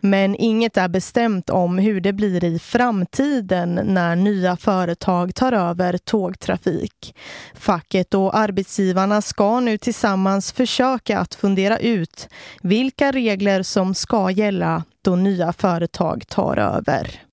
Men inget är bestämt om hur det blir i framtiden när nya företag tar över tågtrafik. Facket och arbetsgivarna ska nu tillsammans försöka att fundera ut vilka regler som ska gälla då nya företag tar över.